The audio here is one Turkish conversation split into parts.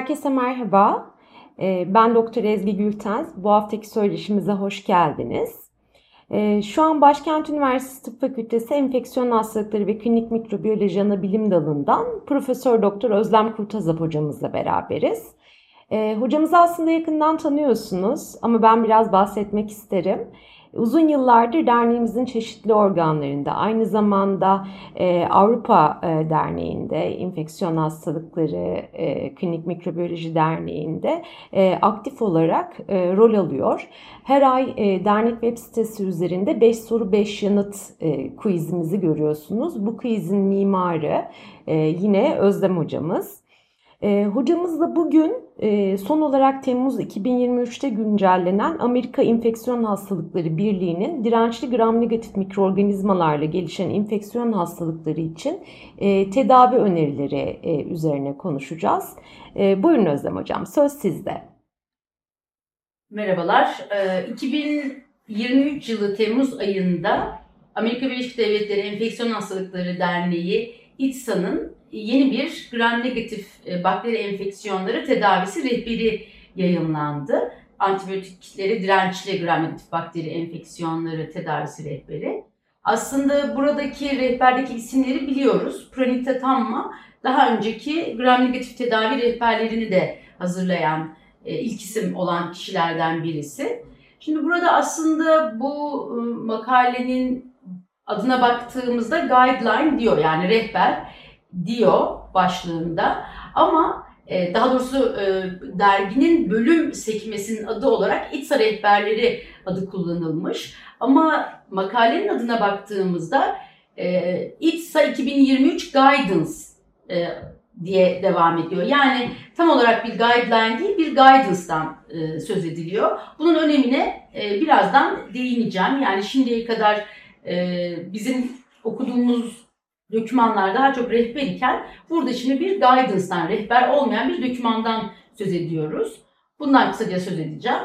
Herkese merhaba. Ee, ben Doktor Ezgi Gültens. Bu haftaki söyleşimize hoş geldiniz. Ee, şu an Başkent Üniversitesi Tıp Fakültesi Enfeksiyon Hastalıkları ve Klinik Mikrobiyoloji Anabilim Dalı'ndan Profesör Doktor Özlem Kurtazap hocamızla beraberiz. Ee, hocamızı aslında yakından tanıyorsunuz ama ben biraz bahsetmek isterim. Uzun yıllardır derneğimizin çeşitli organlarında, aynı zamanda e, Avrupa e, Derneği'nde, İnfeksiyon Hastalıkları e, Klinik Mikrobiyoloji Derneği'nde e, aktif olarak e, rol alıyor. Her ay e, dernek web sitesi üzerinde 5 soru 5 yanıt e, quizimizi görüyorsunuz. Bu quizin mimarı e, yine Özlem hocamız. E, hocamızla bugün e, son olarak Temmuz 2023'te güncellenen Amerika İnfeksiyon Hastalıkları Birliği'nin dirençli gram negatif mikroorganizmalarla gelişen infeksiyon hastalıkları için e, tedavi önerileri e, üzerine konuşacağız. E, buyurun Özlem Hocam, söz sizde. Merhabalar. E, 2023 yılı Temmuz ayında Amerika Birleşik Devletleri Enfeksiyon Hastalıkları Derneği İTSA'nın yeni bir gram negatif e, bakteri enfeksiyonları tedavisi rehberi yayınlandı. Antibiyotiklere dirençli gram negatif bakteri enfeksiyonları tedavisi rehberi. Aslında buradaki rehberdeki isimleri biliyoruz. Pranita Tamma daha önceki gram negatif tedavi rehberlerini de hazırlayan e, ilk isim olan kişilerden birisi. Şimdi burada aslında bu e, makalenin adına baktığımızda guideline diyor yani rehber diyor başlığında ama e, daha doğrusu e, derginin bölüm sekmesinin adı olarak İTSA rehberleri adı kullanılmış. Ama makalenin adına baktığımızda e, İTSA 2023 Guidance e, diye devam ediyor. Yani tam olarak bir guideline değil bir guidance'dan e, söz ediliyor. Bunun önemine e, birazdan değineceğim. Yani şimdiye kadar e, bizim okuduğumuz dokümanlar daha çok rehber iken burada şimdi bir guidance'dan, rehber olmayan bir dokümandan söz ediyoruz. Bundan kısaca söz edeceğim.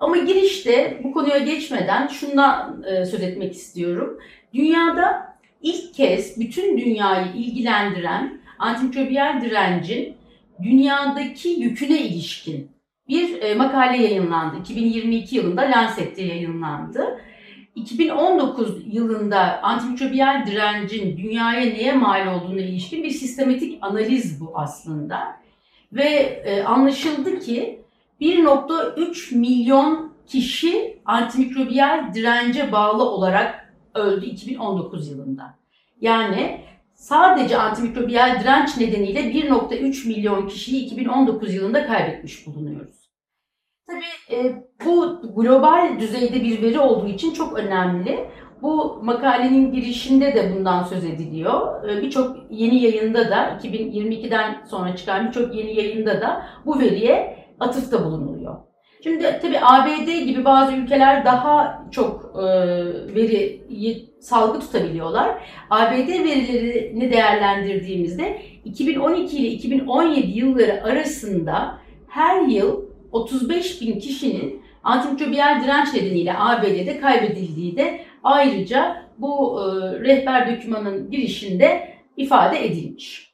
Ama girişte bu konuya geçmeden şundan e, söz etmek istiyorum. Dünyada ilk kez bütün dünyayı ilgilendiren antimikrobiyal direncin dünyadaki yüküne ilişkin bir e, makale yayınlandı. 2022 yılında Lancet'te yayınlandı. 2019 yılında antimikrobiyal direncin dünyaya neye mal olduğuna ilişkin bir sistematik analiz bu aslında. Ve e, anlaşıldı ki 1.3 milyon kişi antimikrobiyal dirence bağlı olarak öldü 2019 yılında. Yani sadece antimikrobiyal direnç nedeniyle 1.3 milyon kişiyi 2019 yılında kaybetmiş bulunuyoruz. Tabii e, bu global düzeyde bir veri olduğu için çok önemli. Bu makalenin girişinde de bundan söz ediliyor. E, birçok yeni yayında da 2022'den sonra çıkan birçok yeni yayında da bu veriye atıfta bulunuluyor. Şimdi tabii ABD gibi bazı ülkeler daha çok e, veriyi salgı tutabiliyorlar. ABD verilerini değerlendirdiğimizde 2012 ile 2017 yılları arasında her yıl 35 bin kişinin antimikrobiyal direnç nedeniyle ABD'de kaybedildiği de ayrıca bu e, rehber dokümanın girişinde ifade edilmiş.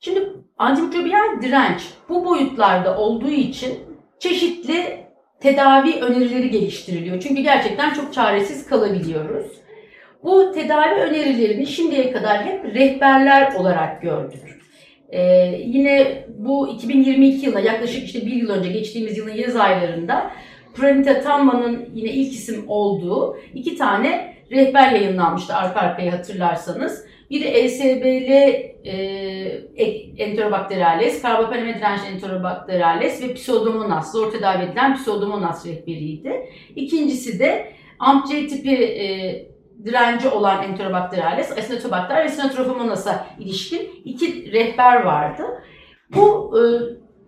Şimdi antimikrobiyal direnç bu boyutlarda olduğu için çeşitli tedavi önerileri geliştiriliyor. Çünkü gerçekten çok çaresiz kalabiliyoruz. Bu tedavi önerilerini şimdiye kadar hep rehberler olarak gördük. Ee, yine bu 2022 yılında yaklaşık işte bir yıl önce geçtiğimiz yılın yaz aylarında Pranita Tamma'nın yine ilk isim olduğu iki tane rehber yayınlanmıştı arka arkaya hatırlarsanız. Biri ESBL e, Enterobacterales, Carbapenem dirençli Enterobacterales ve Pseudomonas, zor tedavi edilen Pseudomonas rehberiydi. İkincisi de AMP-C tipi e, direnci olan Enterobacterales, Acinetobacter ve Sinotrophomonas'a ilişkin iki rehber vardı. Bu e,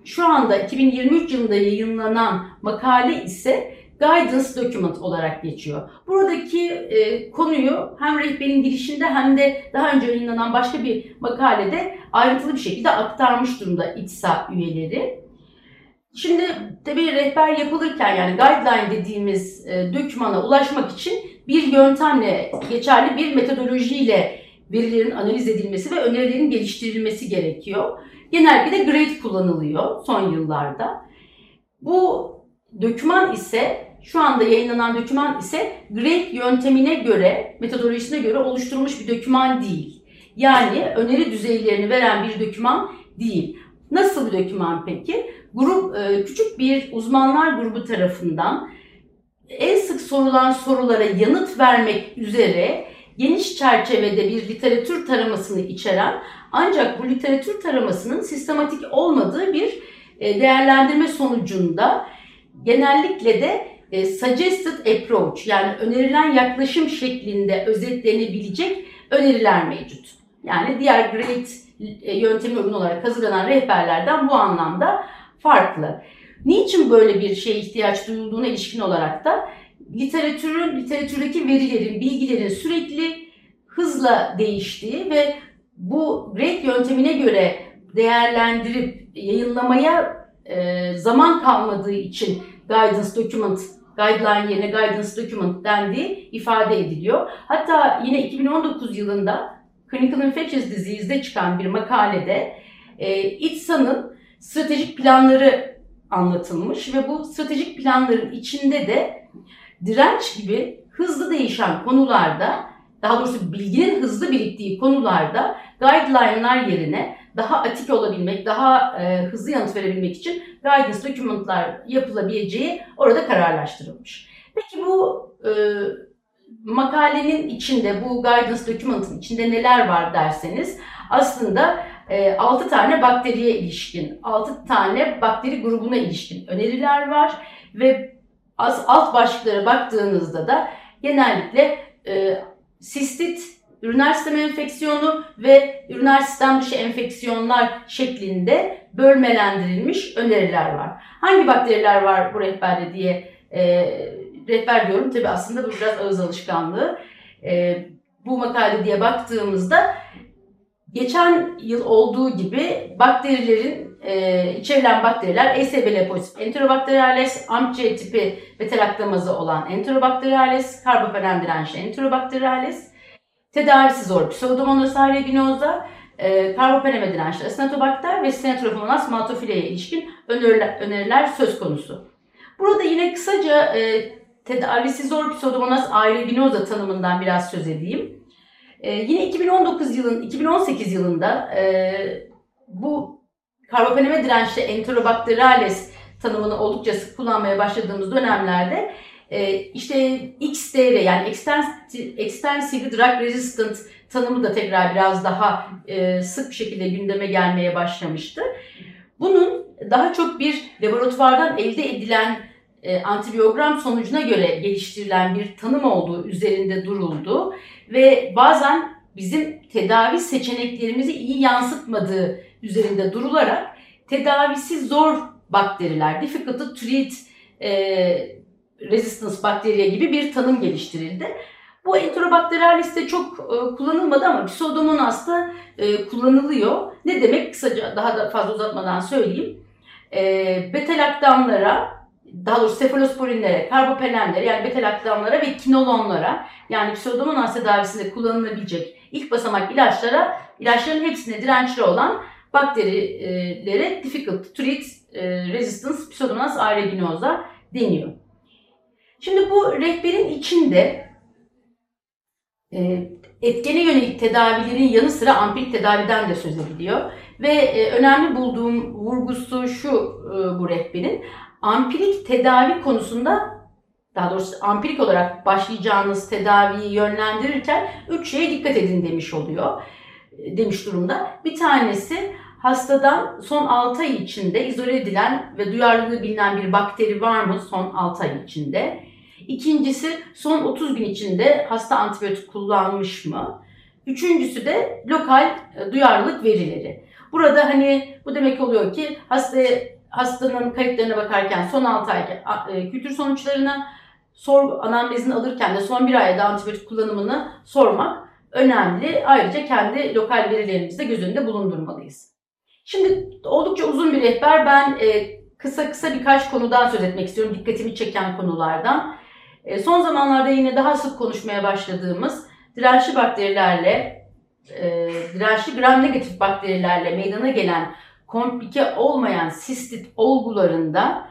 şu anda 2023 yılında yayınlanan makale ise Guidance Document olarak geçiyor. Buradaki e, konuyu hem rehberin girişinde hem de daha önce yayınlanan başka bir makalede ayrıntılı bir şekilde aktarmış durumda İTSA üyeleri. Şimdi tabii rehber yapılırken yani guideline dediğimiz e, dokümana ulaşmak için bir yöntemle, geçerli bir metodolojiyle verilerin analiz edilmesi ve önerilerin geliştirilmesi gerekiyor. genellikle de grade kullanılıyor son yıllarda. Bu döküman ise şu anda yayınlanan döküman ise grade yöntemine göre, metodolojisine göre oluşturulmuş bir döküman değil. Yani öneri düzeylerini veren bir döküman değil. Nasıl bir döküman peki? Grup e, küçük bir uzmanlar grubu tarafından en sık sorulan sorulara yanıt vermek üzere geniş çerçevede bir literatür taramasını içeren ancak bu literatür taramasının sistematik olmadığı bir e, değerlendirme sonucunda genellikle de e, suggested approach yani önerilen yaklaşım şeklinde özetlenebilecek öneriler mevcut. Yani diğer grade yöntemi uygun olarak hazırlanan rehberlerden bu anlamda farklı. Niçin böyle bir şeye ihtiyaç duyulduğuna ilişkin olarak da literatürün, literatürdeki verilerin, bilgilerin sürekli hızla değiştiği ve bu grade yöntemine göre değerlendirip yayınlamaya e, zaman kalmadığı için guidance document, guideline yerine guidance document dendiği ifade ediliyor. Hatta yine 2019 yılında Clinical Infectious Disease'de çıkan bir makalede e, İTSA'nın stratejik planları anlatılmış ve bu stratejik planların içinde de direnç gibi hızlı değişen konularda, daha doğrusu bilginin hızlı biriktiği konularda guideline'lar yerine daha atik olabilmek, daha e, hızlı yanıt verebilmek için guidance document'lar yapılabileceği orada kararlaştırılmış. Peki bu e, makalenin içinde, bu guidance document'ın içinde neler var derseniz aslında 6 tane bakteriye ilişkin, 6 tane bakteri grubuna ilişkin öneriler var ve alt başlıklara baktığınızda da genellikle e, sistit, üriner sistem enfeksiyonu ve üriner sistem dışı enfeksiyonlar şeklinde bölmelendirilmiş öneriler var. Hangi bakteriler var bu rehberde diye e, rehber diyorum. Tabi aslında bu biraz ağız alışkanlığı. E, bu makale diye baktığımızda geçen yıl olduğu gibi bakterilerin e, içerilen bakteriler ESBL pozitif Enterobacteriales, AMC tipi betelaktamazı olan Enterobacteriales, karboperen dirençli Enterobacteriales, tedavisi zor Pseudomonas aeruginosa, e, karbopeneme dirençli Acinetobacter ve Stenotrophomonas maltophile'ye ilişkin öneriler, öneriler söz konusu. Burada yine kısaca e, tedavisi zor Pseudomonas aeruginosa tanımından biraz söz edeyim. E, yine 2019 yılın 2018 yılında e, bu karbopeneme dirençli Enterobacteriales tanımını oldukça sık kullanmaya başladığımız dönemlerde e, işte XDR yani Extensive Drug Resistant tanımı da tekrar biraz daha e, sık bir şekilde gündeme gelmeye başlamıştı. Bunun daha çok bir laboratuvardan elde edilen e, antibiyogram sonucuna göre geliştirilen bir tanım olduğu üzerinde duruldu ve bazen bizim tedavi seçeneklerimizi iyi yansıtmadığı üzerinde durularak tedavisi zor bakteriler, difficult to treat e, resistance bakteriye gibi bir tanım geliştirildi. Bu Enterobacterialis'te çok e, kullanılmadı ama Pseudomonas'ta e, kullanılıyor. Ne demek? Kısaca daha da fazla uzatmadan söyleyeyim. E, betelaktamlara, daha doğrusu sefalosporinlere, karbopenemlere yani betelaktamlara ve kinolonlara yani Pseudomonas tedavisinde kullanılabilecek ilk basamak ilaçlara, ilaçların hepsine dirençli olan bakterilere difficult to treat e, resistance Pseudomonas aeruginosa deniyor. Şimdi bu rehberin içinde e, etkene yönelik tedavilerin yanı sıra ampirik tedaviden de söz ediliyor. Ve e, önemli bulduğum vurgusu şu bu rehberin. Ampirik tedavi konusunda daha doğrusu ampirik olarak başlayacağınız tedaviyi yönlendirirken üç şeye dikkat edin demiş oluyor. Demiş durumda. Bir tanesi hastadan son 6 ay içinde izole edilen ve duyarlılığı bilinen bir bakteri var mı son 6 ay içinde? İkincisi son 30 gün içinde hasta antibiyotik kullanmış mı? Üçüncüsü de lokal e, duyarlılık verileri. Burada hani bu demek oluyor ki hasta hastanın kayıtlarına bakarken son 6 ay e, kültür sonuçlarına sor, anamnezini alırken de son bir ayda antibiyotik kullanımını sormak önemli. Ayrıca kendi lokal verilerimizi de göz önünde bulundurmalıyız. Şimdi oldukça uzun bir rehber. Ben e, kısa kısa birkaç konudan söz etmek istiyorum. Dikkatimi çeken konulardan. E, son zamanlarda yine daha sık konuşmaya başladığımız dirençli bakterilerle, dirençli gram negatif bakterilerle meydana gelen komplike olmayan sistit olgularında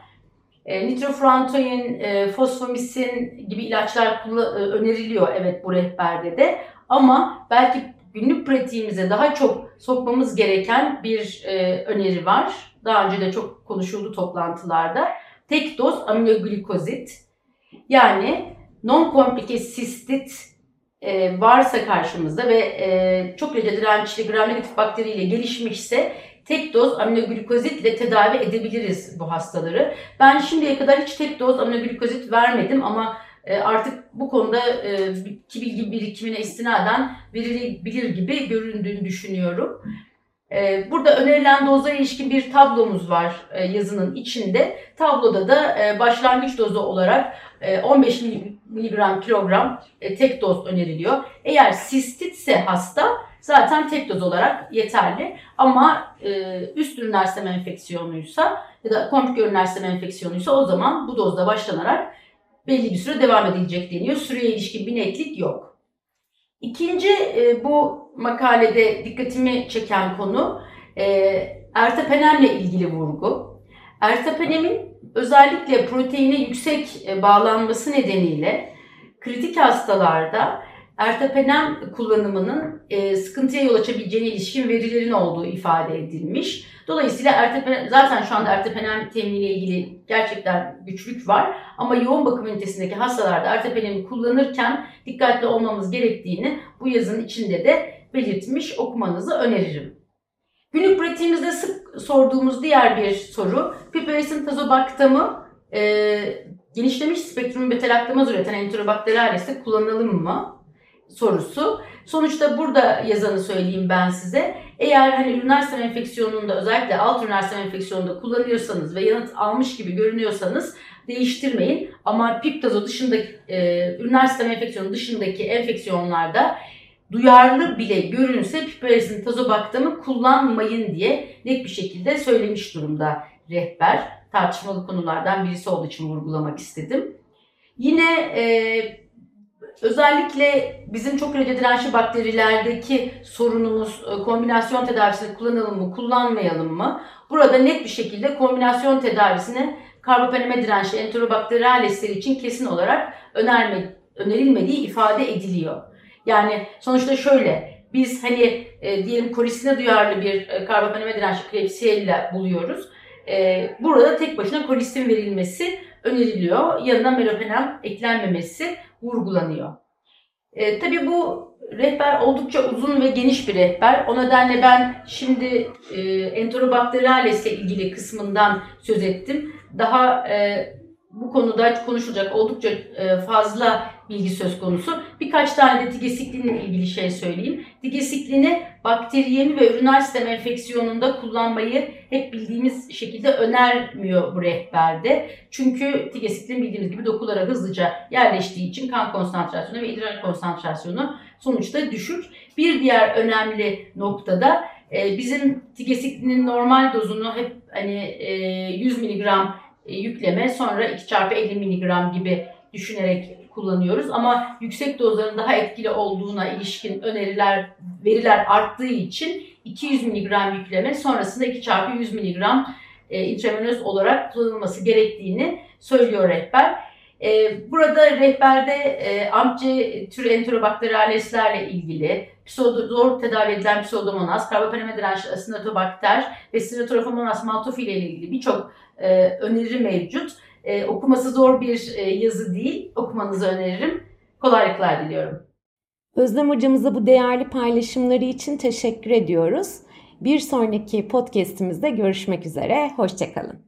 e, nitrofurantoin, e, fosfomisin gibi ilaçlar e, öneriliyor evet bu rehberde de. Ama belki günlük pratiğimize daha çok sokmamız gereken bir e, öneri var. Daha önce de çok konuşuldu toplantılarda. Tek doz aminoglikozit yani non-komplike sistit e, varsa karşımızda ve e, çok derece dirençli gram negatif bakteriyle gelişmişse tek doz aminoglikozit tedavi edebiliriz bu hastaları. Ben şimdiye kadar hiç tek doz aminoglikozit vermedim ama e, artık bu konuda e, ki bilgi birikimine istinaden verilebilir gibi göründüğünü düşünüyorum. E, burada önerilen dozlara ilişkin bir tablomuz var yazının içinde. Tabloda da başlangıç dozu olarak 15 mg kilogram tek doz öneriliyor. Eğer sistitse hasta zaten tek doz olarak yeterli. Ama üst üriner sistem enfeksiyonuysa ya da komplike üriner sistem enfeksiyonuysa o zaman bu dozda başlanarak belli bir süre devam edilecek deniyor. Süreye ilişkin bir netlik yok. İkinci e, bu makalede dikkatimi çeken konu e, ertapenemle ilgili vurgu. Ertapenemin özellikle proteine yüksek e, bağlanması nedeniyle kritik hastalarda ertapenem kullanımının e, sıkıntıya yol açabileceğine ilişkin verilerin olduğu ifade edilmiş. Dolayısıyla ertepenem, zaten şu anda ertepenem teminiyle ilgili gerçekten güçlük var. Ama yoğun bakım ünitesindeki hastalarda ertepenemi kullanırken dikkatli olmamız gerektiğini bu yazının içinde de belirtmiş okumanızı öneririm. Günlük pratiğimizde sık sorduğumuz diğer bir soru, piperesin tazobaktamı e, genişlemiş spektrum betalaktama üreten enterobakter ailesi kullanalım mı? Sorusu. Sonuçta burada yazanı söyleyeyim ben size. Eğer hani üriner sistem enfeksiyonunda özellikle alt üriner sistem enfeksiyonunda kullanıyorsanız ve yanıt almış gibi görünüyorsanız değiştirmeyin. Ama piptazo dışındaki e, üriner sistem enfeksiyonu dışındaki enfeksiyonlarda duyarlı bile görünse piperazin tazobaktamı kullanmayın diye net bir şekilde söylemiş durumda rehber. Tartışmalı konulardan birisi olduğu için vurgulamak istedim. Yine e, Özellikle bizim çok derece dirençli bakterilerdeki sorunumuz e, kombinasyon tedavisini kullanalım mı, kullanmayalım mı? Burada net bir şekilde kombinasyon tedavisini karbapeneme dirençli enterobakteriyalesler için kesin olarak önerme, önerilmediği ifade ediliyor. Yani sonuçta şöyle, biz hani e, diyelim kolisine duyarlı bir e, karbapeneme dirençli Klebsiella buluyoruz. E, burada tek başına kolistin verilmesi öneriliyor. Yanına meropenem eklenmemesi vurgulanıyor. E, tabii bu rehber oldukça uzun ve geniş bir rehber. O nedenle ben şimdi e, enterobakteriyales ile ilgili kısmından söz ettim. Daha e, bu konuda konuşulacak oldukça e, fazla bilgi söz konusu. Birkaç tane de tigesiklinle ilgili şey söyleyeyim. Tigesiklini bakteriyemi ve üriner sistem enfeksiyonunda kullanmayı hep bildiğimiz şekilde önermiyor bu rehberde. Çünkü tigesiklin bildiğimiz gibi dokulara hızlıca yerleştiği için kan konsantrasyonu ve idrar konsantrasyonu sonuçta düşük. Bir diğer önemli noktada e, bizim tigesiklinin normal dozunu hep hani 100 miligram e, yükleme sonra 2 çarpı 50 miligram gibi düşünerek kullanıyoruz. Ama yüksek dozların daha etkili olduğuna ilişkin öneriler, veriler arttığı için 200 miligram yükleme sonrasında 2 çarpı 100 miligram e, intravenöz olarak kullanılması gerektiğini söylüyor rehber. E, burada rehberde e, amce tür enterobakteriyaleslerle ilgili zor tedavi edilen pseudomonas, karbapeneme dirençli asinatobakter ve Stenotrofomonas maltofile ile ilgili birçok e, öneri mevcut. E, okuması zor bir e, yazı değil. Okumanızı öneririm. Kolaylıklar diliyorum. Özlem hocamıza bu değerli paylaşımları için teşekkür ediyoruz. Bir sonraki podcast'imizde görüşmek üzere. Hoşçakalın.